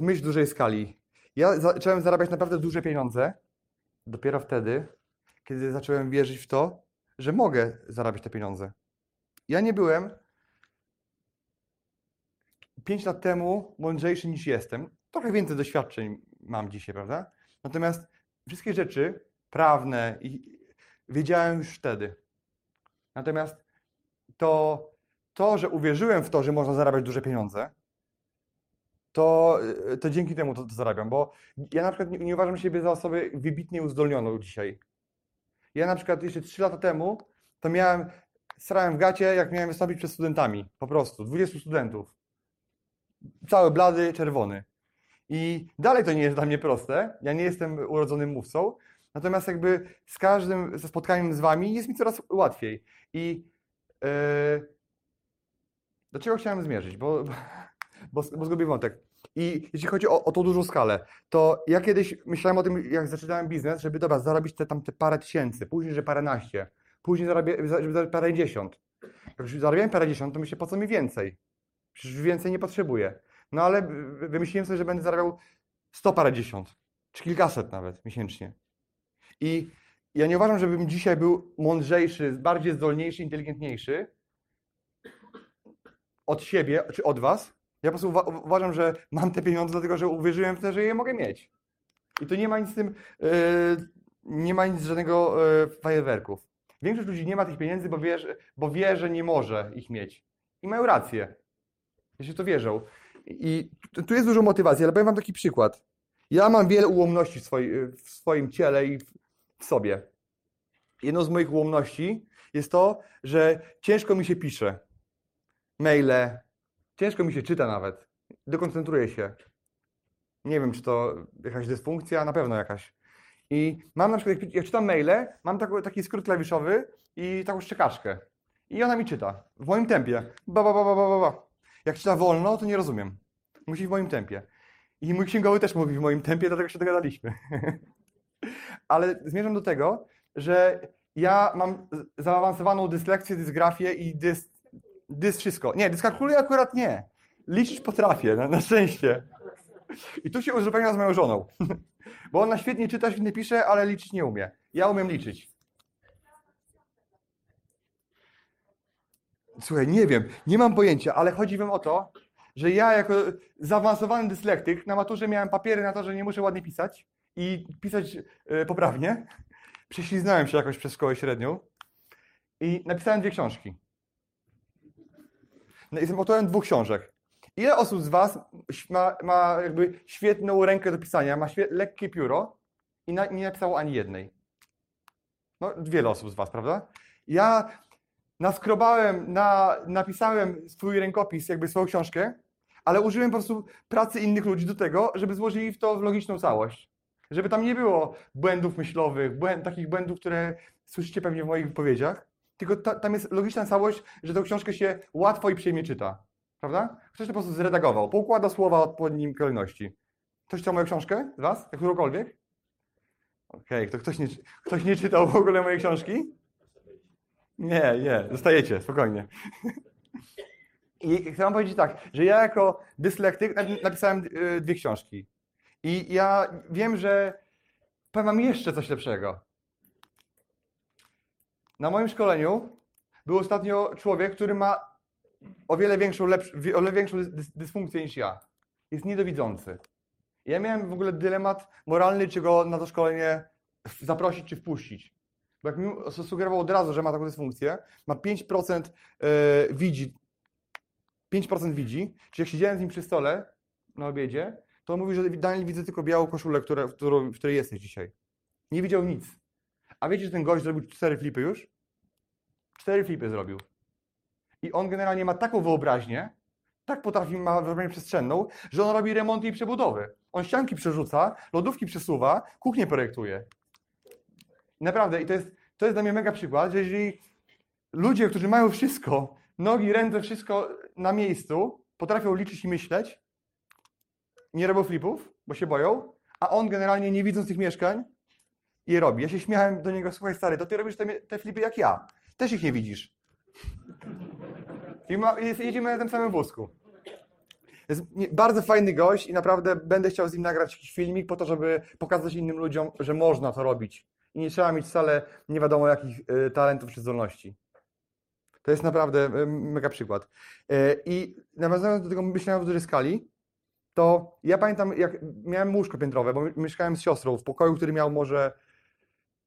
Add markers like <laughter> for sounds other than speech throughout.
Myśl dużej skali. Ja zacząłem zarabiać naprawdę duże pieniądze dopiero wtedy, kiedy zacząłem wierzyć w to, że mogę zarabiać te pieniądze. Ja nie byłem 5 lat temu mądrzejszy niż jestem. Trochę więcej doświadczeń mam dzisiaj, prawda? Natomiast wszystkie rzeczy prawne i wiedziałem już wtedy. Natomiast to, to, że uwierzyłem w to, że można zarabiać duże pieniądze, to, y, to dzięki temu to, to zarabiam, bo ja na przykład nie, nie, uważam siebie za osobę wybitnie uzdolnioną dzisiaj. Ja na przykład jeszcze 3 lata temu to miałem, strałem w gacie, jak miałem wystąpić przed studentami, po prostu, 20 studentów. Cały blady, czerwony. I dalej to nie jest dla mnie proste, ja nie jestem urodzonym mówcą, natomiast jakby z każdym ze spotkaniem z Wami jest mi coraz łatwiej. I yy, do czego chciałem zmierzyć? Bo, bo, bo zgubię wątek. I jeśli chodzi o, o tą dużą skalę, to ja kiedyś myślałem o tym, jak zaczynałem biznes, żeby dobra, zarobić te tam te parę tysięcy, później, że paręnaście, później zarabię, żeby zarobić parę dziesiąt. Jak już zarabiałem parę dziesiąt, to myślę, po co mi więcej? Przecież więcej nie potrzebuję. No ale wymyśliłem sobie, że będę zarabiał sto parę dziesiąt, czy kilkaset nawet miesięcznie. I ja nie uważam, żebym dzisiaj był mądrzejszy, bardziej zdolniejszy, inteligentniejszy od siebie, czy od was, ja po prostu uwa uważam, że mam te pieniądze, dlatego że uwierzyłem w to, że je mogę mieć. I to nie ma nic z tym, yy, nie ma nic żadnego yy, fajerwerków. Większość ludzi nie ma tych pieniędzy, bo wie, bo wie, że nie może ich mieć. I mają rację. Jeśli to wierzą. I tu jest dużo motywacji, ale powiem Wam taki przykład. Ja mam wiele ułomności w, swoi, w swoim ciele i w sobie. Jedną z moich ułomności jest to, że ciężko mi się pisze. Maile, Ciężko mi się czyta nawet. Dekoncentruję się. Nie wiem, czy to jakaś dysfunkcja, na pewno jakaś. I mam na przykład, jak, czytam maile, mam taki, skrót klawiszowy i taką szczekaczkę. I ona mi czyta w moim tempie. Ba, ba, ba, ba, ba, ba. Jak czyta wolno, to nie rozumiem. Musi w moim tempie. I mój księgowy też mówi w moim tempie, dlatego się dogadaliśmy. <laughs> Ale zmierzam do tego, że ja mam zaawansowaną dyslekcję, dysgrafię i dys, Dys wszystko. Nie, dyskalkuluję akurat nie. Liczyć potrafię, na, na szczęście. I tu się uzupełnia z moją żoną. <laughs> Bo ona świetnie czyta, świetnie pisze, ale liczyć nie umie. Ja umiem liczyć. Słuchaj, nie wiem, nie mam pojęcia, ale chodzi wam o to, że ja jako zaawansowany dyslektyk na maturze miałem papiery na to, że nie muszę ładnie pisać i pisać yy, poprawnie. Prześliznąłem się jakoś przez szkołę średnią i napisałem dwie książki. No, jestem autorem dwóch książek. Ile osób z Was ma, ma jakby świetną rękę do pisania, ma lekkie pióro i na, nie napisało ani jednej? No, wiele osób z Was, prawda? Ja naskrobałem, na, napisałem swój rękopis, jakby swoją książkę, ale użyłem po prostu pracy innych ludzi do tego, żeby złożyli w to w logiczną całość. Żeby tam nie było błędów myślowych, błęd, takich błędów, które słyszycie pewnie w moich wypowiedziach, tylko ta, tam jest logiczna całość, że tę książkę się łatwo i przyjemnie czyta. Prawda? Ktoś to po prostu zredagował, poukłada słowa w odpowiednim kolejności. Ktoś czytał moją książkę z Was? Którąkolwiek? Okej, okay. to ktoś nie, ktoś nie czytał w ogóle mojej książki? Nie, nie, zostajecie, spokojnie. <laughs> I chcę wam powiedzieć tak, że ja jako dyslektyk napisałem y, dwie książki. I ja wiem, że powiem wam jeszcze coś lepszego. Na moim szkoleniu był ostatnio człowiek, który ma o wiele większą, o wiele większą dysfunkcję niż ja. Jest niedowidzący. Ja miałem w ogóle dylemat moralny, czy go na to szkolenie zaprosić, czy wpuścić. Bo jak mi sugerował od razu, że ma taką dysfunkcję, ma 5% yy, widzi, 5% widzi, czyli jak siedziałem z nim przy stole na obiedzie, to on mówi, że Daniel widzę tylko białą koszulę, które, w której jesteś dzisiaj. Nie widział nic. A wiecie, że ten gość zrobił cztery flipy już? Cztery flipy zrobił. I on generalnie ma taką wyobraźnię, tak potrafi, ma wyobraźnię przestrzenną, że on robi remonty i przebudowy. On ścianki przerzuca, lodówki przesuwa, kuchnię projektuje. Naprawdę, i to jest, to jest dla mnie mega przykład, że jeżeli ludzie, którzy mają wszystko, nogi, ręce, wszystko na miejscu, potrafią liczyć i myśleć, nie robią flipów, bo się boją, a on generalnie nie widząc tych mieszkań, je robi. Ja się śmiałem do niego, słuchaj stary, to ty robisz te, te flipy jak ja. Też ich nie widzisz. I ma, jedziemy na tym samym wózku. Jest bardzo fajny gość i naprawdę będę chciał z nim nagrać jakiś filmik po to, żeby pokazać innym ludziom, że można to robić. I nie trzeba mieć wcale nie wiadomo jakich y, talentów czy zdolności. To jest naprawdę y, mega przykład. Y, I nawiązując do tego myślenia w dużej skali, to ja pamiętam, jak miałem łóżko piętrowe, bo mieszkałem z siostrą w pokoju, który miał może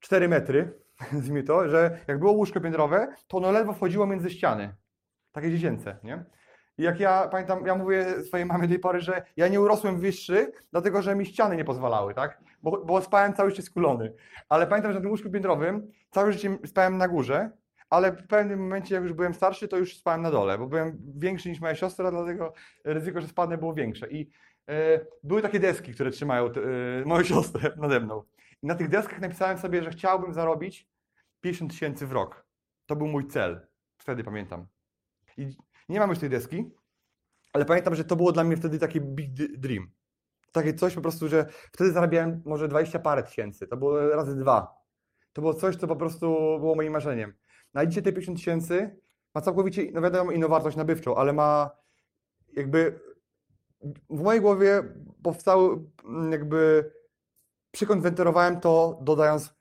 4 metry, <laughs> nazwijmy to, że jak było łóżko piętrowe, to ono ledwo wchodziło między ściany. Takie dziecięce, nie? I jak ja pamiętam, ja mówię swojej mamie do tej pory, że ja nie urosłem wyższy, dlatego że mi ściany nie pozwalały, tak? Bo, bo spałem cały życie skulony. Ale pamiętam, że na tym łóżku piętrowym całe życie spałem na górze, ale w pewnym momencie, jak już byłem starszy, to już spałem na dole, bo byłem większy niż moja siostra, dlatego ryzyko, że spadnę było większe. I e, były takie deski, które trzymają e, moją <laughs> siostrę nade mną. I na tych deskach napisałem sobie, że chciałbym zarobić 50 tysięcy w rok. To był mój cel. Wtedy pamiętam. I nie mam już tej deski, ale pamiętam, że to było dla mnie wtedy taki big dream. Takie coś po prostu, że wtedy zarabiałem może 20 parę tysięcy. To było razy dwa. To było coś, co po prostu było moim marzeniem. Na dzisiaj te 50 tysięcy ma całkowicie, no wiadomo, inną wartość nabywczą, ale ma jakby w mojej głowie powstały jakby przykonwenterowałem to dodając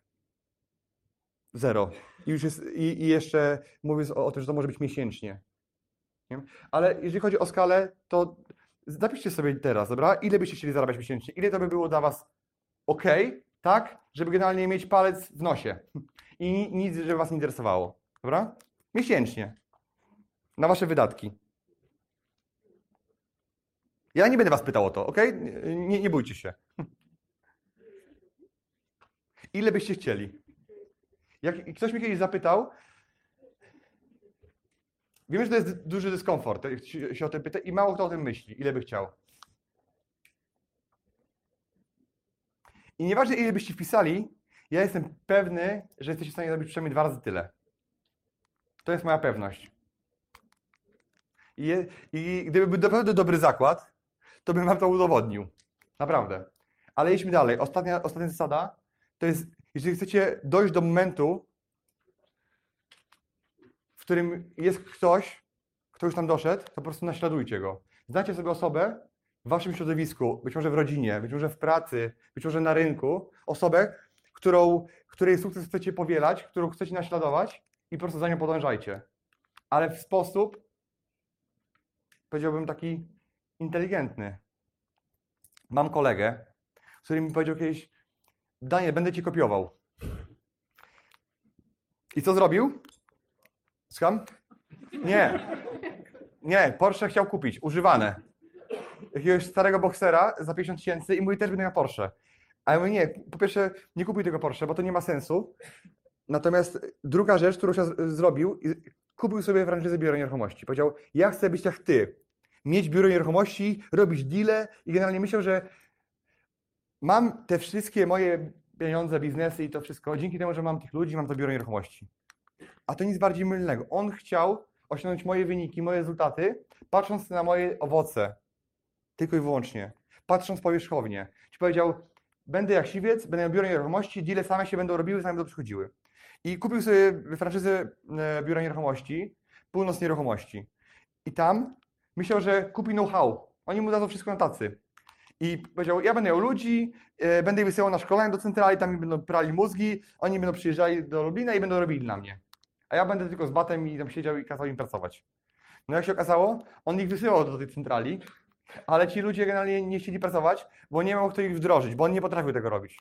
zero. I już jest, i, i jeszcze mówiąc o, o tym, że to może być miesięcznie. Nie? Ale jeżeli chodzi o skalę, to zapiszcie sobie teraz, dobra? Ile byście chcieli zarabiać miesięcznie? Ile to by było dla Was ok, tak? Żeby generalnie mieć palec w nosie i ni- nic, żeby Was nie interesowało, dobra? Miesięcznie. Na Wasze wydatki. Ja nie będę Was pytał o to, ok? Nie, nie bójcie się. Ile byście chcieli? Jak ktoś mnie kiedyś zapytał, wiem, że to jest duży dyskomfort, się o tym pyta i mało kto o tym myśli, ile by chciał. I nieważne ile byście wpisali, ja jestem pewny, że jesteście w stanie zrobić przynajmniej dwa razy tyle. To jest moja pewność. I, i gdyby był naprawdę dobry zakład, to bym wam to udowodnił. Naprawdę. Ale idźmy dalej. Ostatnia, ostatnia zasada to jest, jeżeli chcecie dojść do momentu, w którym jest ktoś, kto już tam doszedł, to po prostu naśladujcie go. Znacie sobie osobę w waszym środowisku, być może w rodzinie, być może w pracy, być może na rynku, osobę, którą, której sukces chcecie powielać, którą chcecie naśladować i po prostu za nią podążajcie. Ale w sposób, powiedziałbym, taki inteligentny. Mam kolegę, który mi powiedział kiedyś, Daniel, będę ci kopiował. I co zrobił? Słucham? Nie. Nie, Porsche chciał kupić, używane. Jakiegoś starego boksera za 50 tysięcy i mówi, też będę miał Porsche. A ja mówię, nie, po pierwsze, nie kupuj tego Porsche, bo to nie ma sensu. Natomiast druga rzecz, którą się zrobił, kupił sobie franczyzę biura nieruchomości. Powiedział, ja chcę być jak ty. Mieć biuro nieruchomości, robić deale i generalnie myślał, że mam te wszystkie moje pieniądze, biznesy i to wszystko dzięki temu, że mam tych ludzi, mam to biuro nieruchomości. A to nic bardziej mylnego. On chciał osiągnąć moje wyniki, moje rezultaty, patrząc na moje owoce. Tylko i wyłącznie. Patrząc powierzchownie. Ci powiedział, będę jak siwiec, będę miał biuro nieruchomości, deale same się będą robiły, same będą przychodziły. I kupił sobie franczyzę e, biura nieruchomości, północ nieruchomości. I tam myślał, że kupi know-how. Oni mu dadzą wszystko na tacy. I powiedział, ja będę miał ludzi, e, będę ich wysyłał na szkolenia do centrali, tam mi będą prali mózgi, oni będą przyjeżdżali do Lublina i będą robili dla mnie. A ja będę tylko z batem i tam siedział i kazał im pracować. No jak się okazało, on ich wysyłał do tej centrali, ale ci ludzie generalnie nie chcieli pracować, bo nie miał kto ich wdrożyć, bo on nie potrafił tego robić.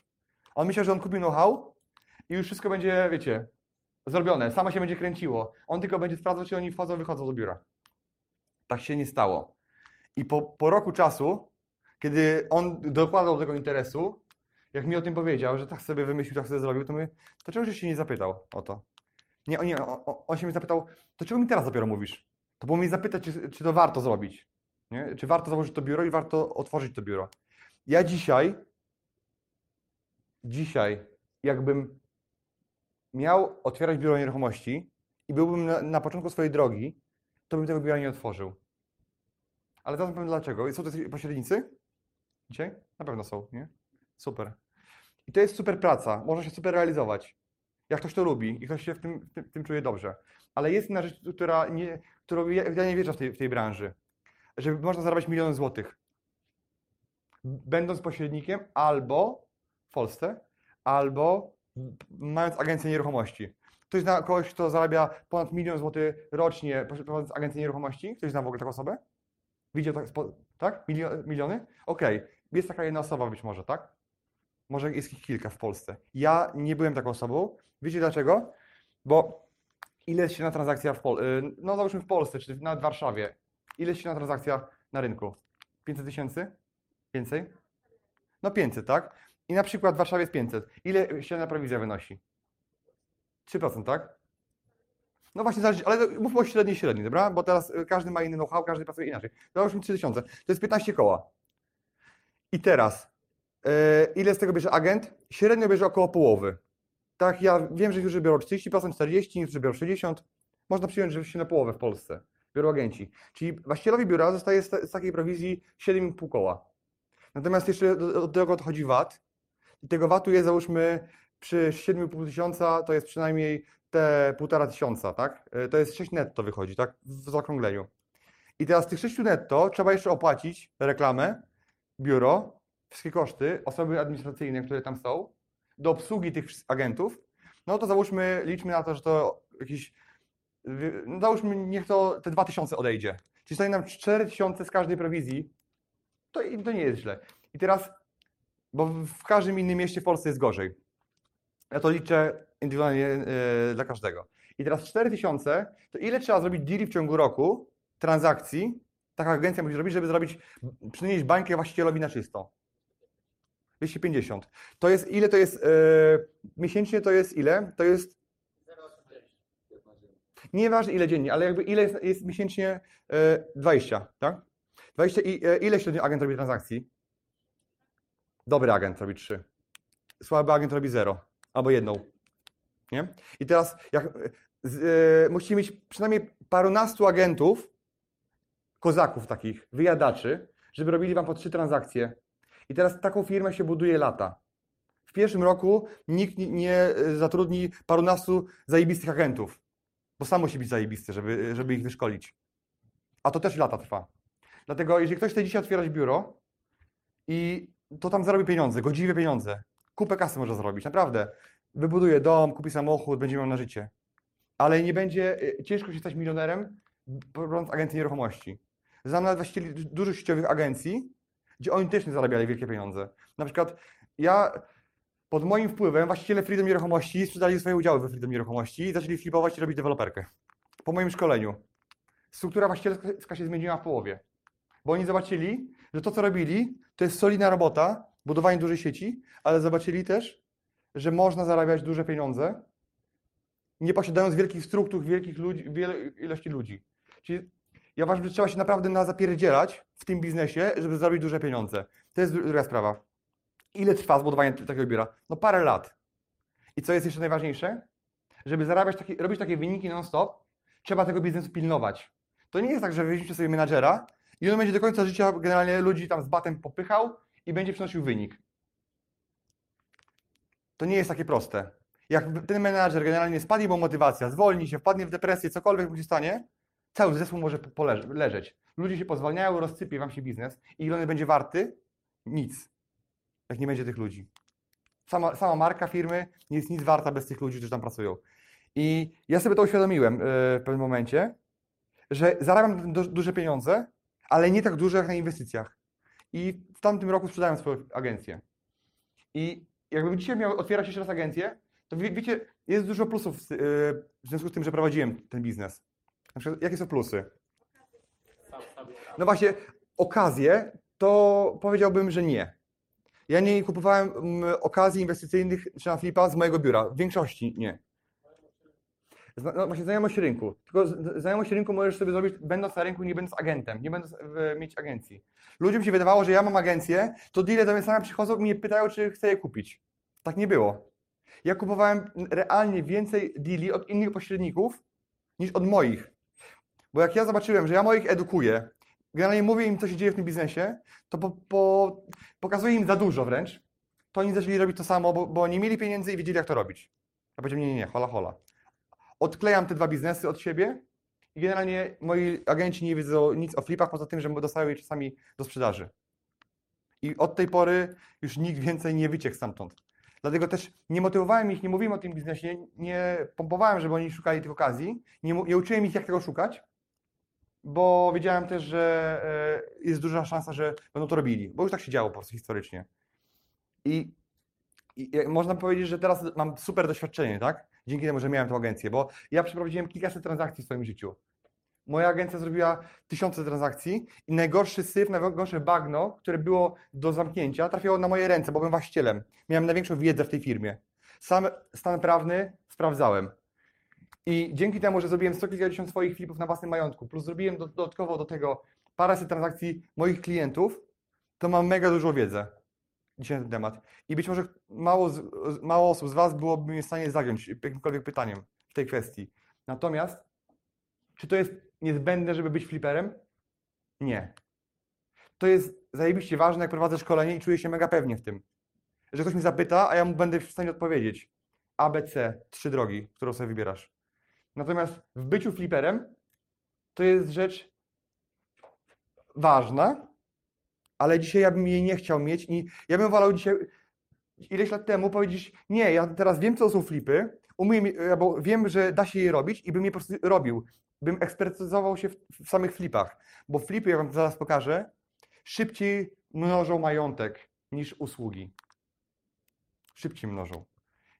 On myślał, że on kupił know-how i już wszystko będzie, wiecie, zrobione, samo się będzie kręciło. On tylko będzie sprawdzał, czy oni wchodzą, wychodzą do biura. Tak się nie stało. I po, po roku czasu, kiedy on dokładał do tego interesu, jak mi o tym powiedział, że tak sobie wymyślił, tak sobie zrobił, to my, to czego się nie zapytał o to? Nie, nie, on, on się mnie zapytał, to czego mi teraz dopiero mówisz? To było mnie zapytać, czy, czy to warto zrobić. Nie? Czy warto założyć to biuro i warto otworzyć to biuro. Ja dzisiaj, dzisiaj, jakbym miał otwierać biuro nieruchomości i byłbym na, na początku swojej drogi, to bym tego biura nie otworzył. Ale zaraz powiem dlaczego. Są to pośrednicy? Dzisiaj? Na pewno są, nie? Super. I to jest super praca, można się super realizować. Jak ktoś to lubi i ktoś się w tym, w tym, w tym czuje dobrze. Ale jest inna rzecz, która nie, którą ja, nie wierzę w tej, w tej branży. Że można zarabiać miliony złotych. Będąc pośrednikiem albo w Polsce, albo mając agencję nieruchomości. Ktoś zna kogoś, kto zarabia ponad milion złotych rocznie prowadząc agencję nieruchomości? Ktoś zna w ogóle taką osobę? Widział tak? tak? Milio, miliony? Okej. Jest taka jedna osoba być może, tak? Może jest ich kilka w Polsce. Ja nie byłem taką osobą. Wiecie dlaczego? Bo ile jest średnia transakcja w Polsce? No załóżmy w Polsce, czy nawet w Warszawie. Ile jest średnia transakcja na rynku? 500 tysięcy? Więcej? No 500, tak? I na przykład w Warszawie jest 500. Ile średnia prowizja wynosi? 3%, tak? No właśnie, ale mówmy o średniej średniej, dobra? Bo teraz y, każdy ma inny know-how, każdy pracuje inaczej. Załóżmy 3000. To jest 15 koła. I teraz, yy, ile z tego bierze agent? Średnio bierze około połowy. Tak, ja wiem, że niektórzy biorą 40%, 40%, niektórzy biorą 60%. Można przyjąć, że się na połowę w Polsce biorą agenci. Czyli właścicielowi biura zostaje z, takiej prowizji 7,5 koła. Natomiast jeszcze do, tego dochodzi VAT. I tego VAT-u jest załóżmy przy 7,5 tysiąca, to jest przynajmniej te 1,5 tysiąca, tak? Y, To jest 6 netto wychodzi, tak? W zaokrągleniu. I teraz tych 6 netto trzeba jeszcze opłacić reklamę, biuro, wszystkie koszty, osoby administracyjne, które tam są, do obsługi tych agentów, no to załóżmy, liczmy na to, że to jakieś, wy- no załóżmy, niech to te 2000 odejdzie. Czyli stanie nam 4000 z każdej prowizji, to, to nie jest źle. I teraz, bo w- każdym innym mieście w Polsce jest gorzej. Ja to liczę indywidualnie e, dla każdego. I teraz 4000, to ile trzeba zrobić deali w ciągu roku, transakcji, taka agencja musi zrobić, żeby zrobić, przynieść bańkę właścicielowi na czysto? 250. To jest, ile to jest, e, miesięcznie to jest ile? To jest, nieważne ile dziennie, ale jakby ile jest, jest miesięcznie e, 20, tak? 20 i e, ile średnio agent robi transakcji? Dobry agent robi 3. Słaby agent robi 0 albo jedną. Nie? I teraz jak, mieć przynajmniej parunastu agentów, kozaków takich, wyjadaczy, żeby robili wam po trzy transakcje. I teraz taką firmę się buduje lata. W pierwszym roku nikt nie, e, zatrudni parunastu zajebistych agentów, bo sam musi być zajebisty, żeby, żeby ich wyszkolić. A to też lata trwa. Dlatego jeżeli ktoś chce dzisiaj otwierać biuro i to tam zarobi pieniądze, godziwe pieniądze, kupę kasy może zrobić, naprawdę. Wybuduje dom, kupi samochód, będzie miał na życie. Ale nie będzie, y, ciężko się stać milionerem, prowadząc agencję nieruchomości. Znam nawet właścicieli du- dużych sieciowych agencji, gdzie oni też nie zarabiali wielkie pieniądze. Na przykład ja, pod moim wpływem właściciele Freedom Nieruchomości sprzedali swoje udziały we Freedom Nieruchomości i zaczęli flipować i robić deweloperkę. Po moim szkoleniu. Struktura właścicielska się zmieniła w połowie. Bo oni zobaczyli, że to, co robili, to jest solidna robota, budowanie dużej sieci, ale zobaczyli też, że można zarabiać duże pieniądze, nie posiadając wielkich struktur, wielkich ludzi, ilości ludzi. Czyli ja uważam, że trzeba się naprawdę na zapierdzielać w tym biznesie, żeby zarobić duże pieniądze. To jest dru- druga sprawa. Ile trwa zbudowanie takiego biura? No parę lat. I co jest jeszcze najważniejsze? Żeby zarabiać takie, robić takie wyniki non-stop, trzeba tego biznesu pilnować. To nie jest tak, że weźmiecie sobie menadżera i on będzie do końca życia generalnie ludzi tam z batem popychał i będzie przynosił wynik. To nie jest takie proste. Jak ten menadżer generalnie spadnie mu motywacja, zwolni się, wpadnie w depresję, cokolwiek mu się stanie, cały zespół może poleż- leżeć. Ludzie się pozwalniają, rozsypie wam się biznes i ile on będzie warty? Nic. Jak nie będzie tych ludzi. Sama, sama marka firmy nie jest nic warta bez tych ludzi, którzy tam pracują. I ja sobie to uświadomiłem yy, w pewnym momencie, że zarabiam du- duże pieniądze, ale nie tak duże jak na inwestycjach. I w tamtym roku sprzedałem swoją agencję. I jakbym dzisiaj miał otwierać jeszcze raz agencję, to wie, wiecie, jest dużo plusów w związku z tym, że prowadziłem ten biznes. Jakie są plusy? No właśnie, okazje to powiedziałbym, że nie. Ja nie kupowałem mm, okazji inwestycyjnych czy na flipa z mojego biura. W większości nie. No właśnie znajomość rynku. Tylko znajomość rynku możesz sobie zrobić będąc na rynku, nie będąc agentem, nie będąc w, mieć agencji. Ludziom się wydawało, że ja mam agencję, to deale do mnie same przychodzą i mnie pytają, czy chcę je kupić. Tak nie było. Ja kupowałem realnie więcej deali od innych pośredników niż od moich. Bo jak ja zobaczyłem, że ja moich edukuję, generalnie mówię im, co się dzieje w tym biznesie, to po, po, pokazuję im za dużo wręcz, to oni zaczęli robić to samo, bo, bo nie mieli pieniędzy i wiedzieli, jak to robić. Ja powiedziałem, nie, nie, nie, hola, hola. Odklejam te dwa biznesy od siebie i generalnie moi agenci nie wiedzą nic o flipach, poza tym, że dostają je czasami do sprzedaży. I od tej pory już nikt więcej nie wyciekł stamtąd. Dlatego też nie motywowałem ich, nie mówiłem o tym biznesie, nie pompowałem, żeby oni szukali tych okazji, nie, nie uczyłem ich, jak tego szukać, bo wiedziałem też, że e, jest duża szansa, że będą to robili, bo już tak się działo po prostu historycznie. I, i można powiedzieć, że teraz mam super doświadczenie, tak? Dzięki temu, że miałem tę agencję, bo ja przeprowadziłem kilkaset transakcji w swoim życiu. Moja agencja zrobiła tysiące transakcji i najgorszy syf, najgorsze bagno, które było do zamknięcia, trafiało na moje ręce, bo byłem właścicielem. Miałem największą wiedzę w tej firmie. Sam stan prawny sprawdzałem. I dzięki temu, że zrobiłem sto kilkadziesiąt swoich flipów na własnym majątku, plus zrobiłem do, dodatkowo do tego paręset transakcji moich klientów, to mam mega dużą wiedzę dzisiaj na ten temat. I być może mało, mało osób z Was byłoby mnie w stanie zagiąć jakimkolwiek pytaniem w tej kwestii. Natomiast, czy to jest niezbędne, żeby być fliperem? Nie. To jest zajebiście ważne, jak prowadzę szkolenie i czuję się mega pewnie w tym. Że ktoś mnie zapyta, a ja mu będę w stanie odpowiedzieć. A, B, C, trzy drogi, którą sobie wybierasz. Natomiast w byciu fliperem to jest rzecz ważna, ale dzisiaj ja bym jej nie chciał mieć i ja bym wolał dzisiaj, ileś lat temu powiedzieć, nie, ja teraz wiem, co są flipy, umiem, bo wiem, że da się je robić i bym je po prostu robił. Bym ekspertyzował się w, w samych flipach, bo flipy, jak wam zaraz pokażę, szybciej mnożą majątek niż usługi. Szybciej mnożą.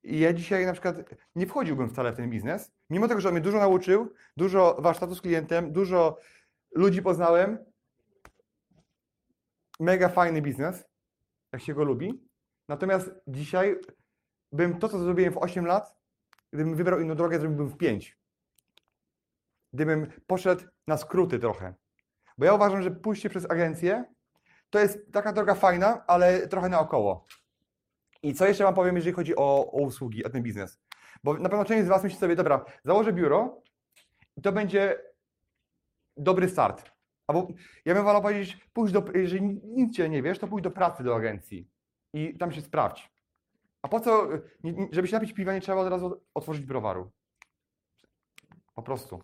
I ja dzisiaj na przykład nie wchodziłbym wcale w ten biznes, mimo tego, że on mnie dużo nauczył, dużo warsztatów z klientem, dużo ludzi poznałem. Mega fajny biznes, jak się go lubi. Natomiast dzisiaj bym to, co zrobiłem w 8 lat, gdybym wybrał inną drogę, zrobiłbym w 5. Gdybym poszedł na skróty trochę. Bo ja uważam, że pójście przez agencję to jest taka droga fajna, ale trochę naokoło. I co jeszcze Wam powiem, jeżeli chodzi o, o usługi, o ten biznes? Bo na pewno część z Was myśli sobie, dobra, założę biuro i to będzie dobry start. Albo ja bym wolał powiedzieć, pójdź do, jeżeli nic Cię nie wiesz, to pójdź do pracy do agencji i tam się sprawdź. A po co, żeby się napić piwa, nie trzeba od razu otworzyć browaru. Po prostu.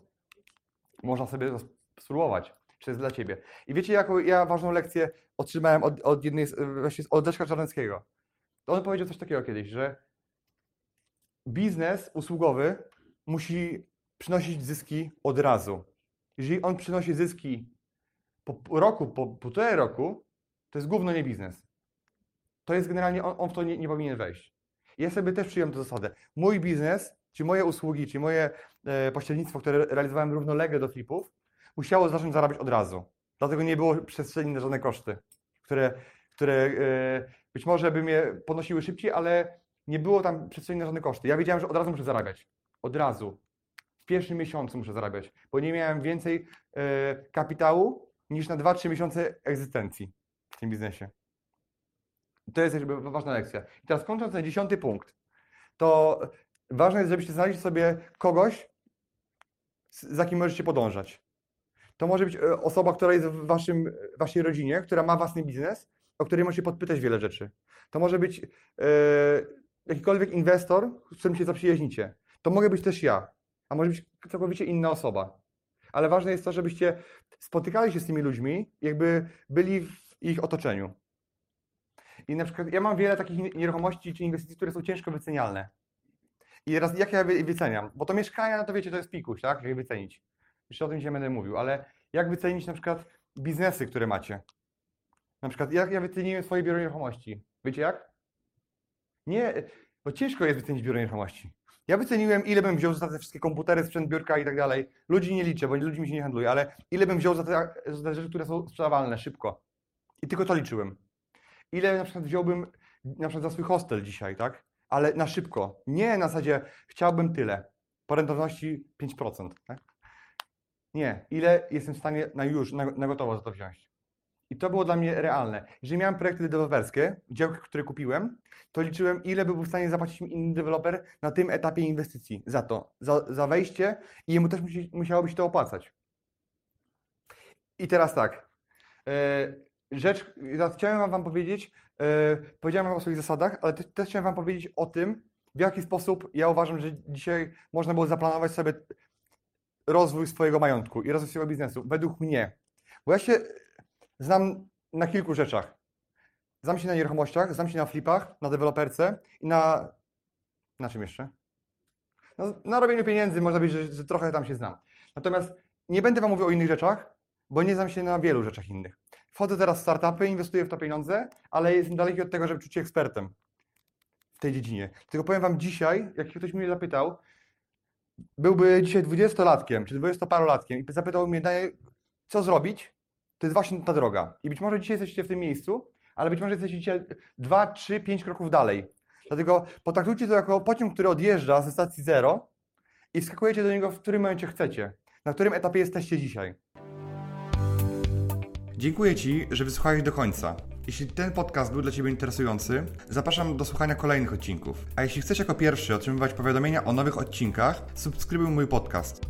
Można sobie spróbować, czy jest dla Ciebie. I wiecie, jaką ja ważną lekcję otrzymałem od, od jednej, z- właśnie od Leszka Czarneckiego? To on powiedział coś takiego kiedyś, że biznes usługowy musi przynosić zyski od razu. Jeżeli on przynosi zyski po roku, po półtorej roku, to jest gówno nie biznes. To jest generalnie, on, on w to nie, nie powinien wejść. Ja sobie też przyjąłem tę zasadę. Mój biznes, czy moje usługi, czy moje e, pośrednictwo, które realizowałem równolegle do flipów, musiało zacząć zarabiać od razu. Dlatego nie było przestrzeni na żadne koszty, które, które e, być może by mnie ponosiły szybciej, ale nie było tam przestrzeni na żadne koszty. Ja wiedziałem, że od razu muszę zarabiać. Od razu. W pierwszym miesiącu muszę zarabiać, bo nie miałem więcej e, kapitału niż na 2-3 miesiące egzystencji w tym biznesie. To jest jakby ważna lekcja. I teraz kończąc ten dziesiąty punkt, to ważne jest, żebyście znaleźli sobie kogoś, za kim możecie podążać. To może być e, osoba, która jest w waszym, waszej rodzinie, która ma własny biznes, o której możecie podpytać wiele rzeczy. To może być e, jakikolwiek inwestor, z którym się zaprzyjaźnicie. To mogę być też ja, a może być całkowicie inna osoba. Ale ważne jest to, żebyście spotykali się z tymi ludźmi, jakby byli w ich otoczeniu. I na przykład ja mam wiele takich nie- nieruchomości czy inwestycji, które są ciężko wycenialne. I teraz jak ja wyceniam? Bo to mieszkania, no to wiecie, to jest pikuś, tak? Jak je wycenić. Jeszcze o tym dzisiaj będę mówił, ale jak wycenić na przykład biznesy, które macie? Na przykład jak ja wyceniłem swoje biuro nieruchomości? Wiecie jak? Nie, bo ciężko jest wycenić biuro nieruchomości. Ja wyceniłem, ile bym wziął za te wszystkie komputery, sprzęt biurka i tak dalej. Ludzi nie liczę, bo ludźmi się nie handluje, ale ile bym wziął za te, za te rzeczy, które są sprzedawalne szybko. I tylko to liczyłem. Ile na przykład wziąłbym na przykład za swój hostel dzisiaj, tak? Ale na szybko. Nie na zasadzie chciałbym tyle. po rentowności 5%. Tak? Nie, ile jestem w stanie na już, na, na gotowo za to wziąć. I to było dla mnie realne. Jeżeli miałem projekty deweloperskie, działki, które kupiłem, to liczyłem, ile by był w stanie zapłacić mi inny deweloper na tym etapie inwestycji za to, za, za wejście i jemu też musi, musiałoby się to opłacać. I teraz tak. e, Rzecz, chciałem wam, wam powiedzieć, e, powiedziałem wam o swoich zasadach, ale też, też chciałem wam powiedzieć o tym, w jaki sposób ja uważam, że dzisiaj można było zaplanować sobie rozwój swojego majątku i rozwój swojego biznesu. Według mnie. Bo ja się znam na kilku rzeczach. Znam się na nieruchomościach, znam się na flipach, na deweloperce i na. Na czym jeszcze? No, na robieniu pieniędzy można powiedzieć, że, że trochę tam się znam. Natomiast nie będę Wam mówił o innych rzeczach, bo nie znam się na wielu rzeczach innych. Wchodzę teraz w startupy, inwestuję w to pieniądze, ale jestem daleki od tego, żeby czuć się ekspertem w tej dziedzinie. Tylko powiem Wam dzisiaj, jak ktoś mnie zapytał, byłby dzisiaj dwudziestolatkiem czy dwudziestoparolatkiem i zapytał mnie, "Daj, co zrobić, to jest właśnie ta droga. I być może dzisiaj jesteście w tym miejscu, ale być może jesteście dzisiaj dwa, trzy, pięć kroków dalej. Dlatego potraktujcie to jako pociąg, który odjeżdża ze stacji zero i wskakujecie do niego w którym momencie chcecie. Na którym etapie jesteście dzisiaj. Dziękuję Ci, że wysłuchałeś do końca. Jeśli ten podcast był dla Ciebie interesujący, zapraszam do słuchania kolejnych odcinków. A jeśli chcesz jako pierwszy otrzymywać powiadomienia o nowych odcinkach, subskrybuj mój podcast.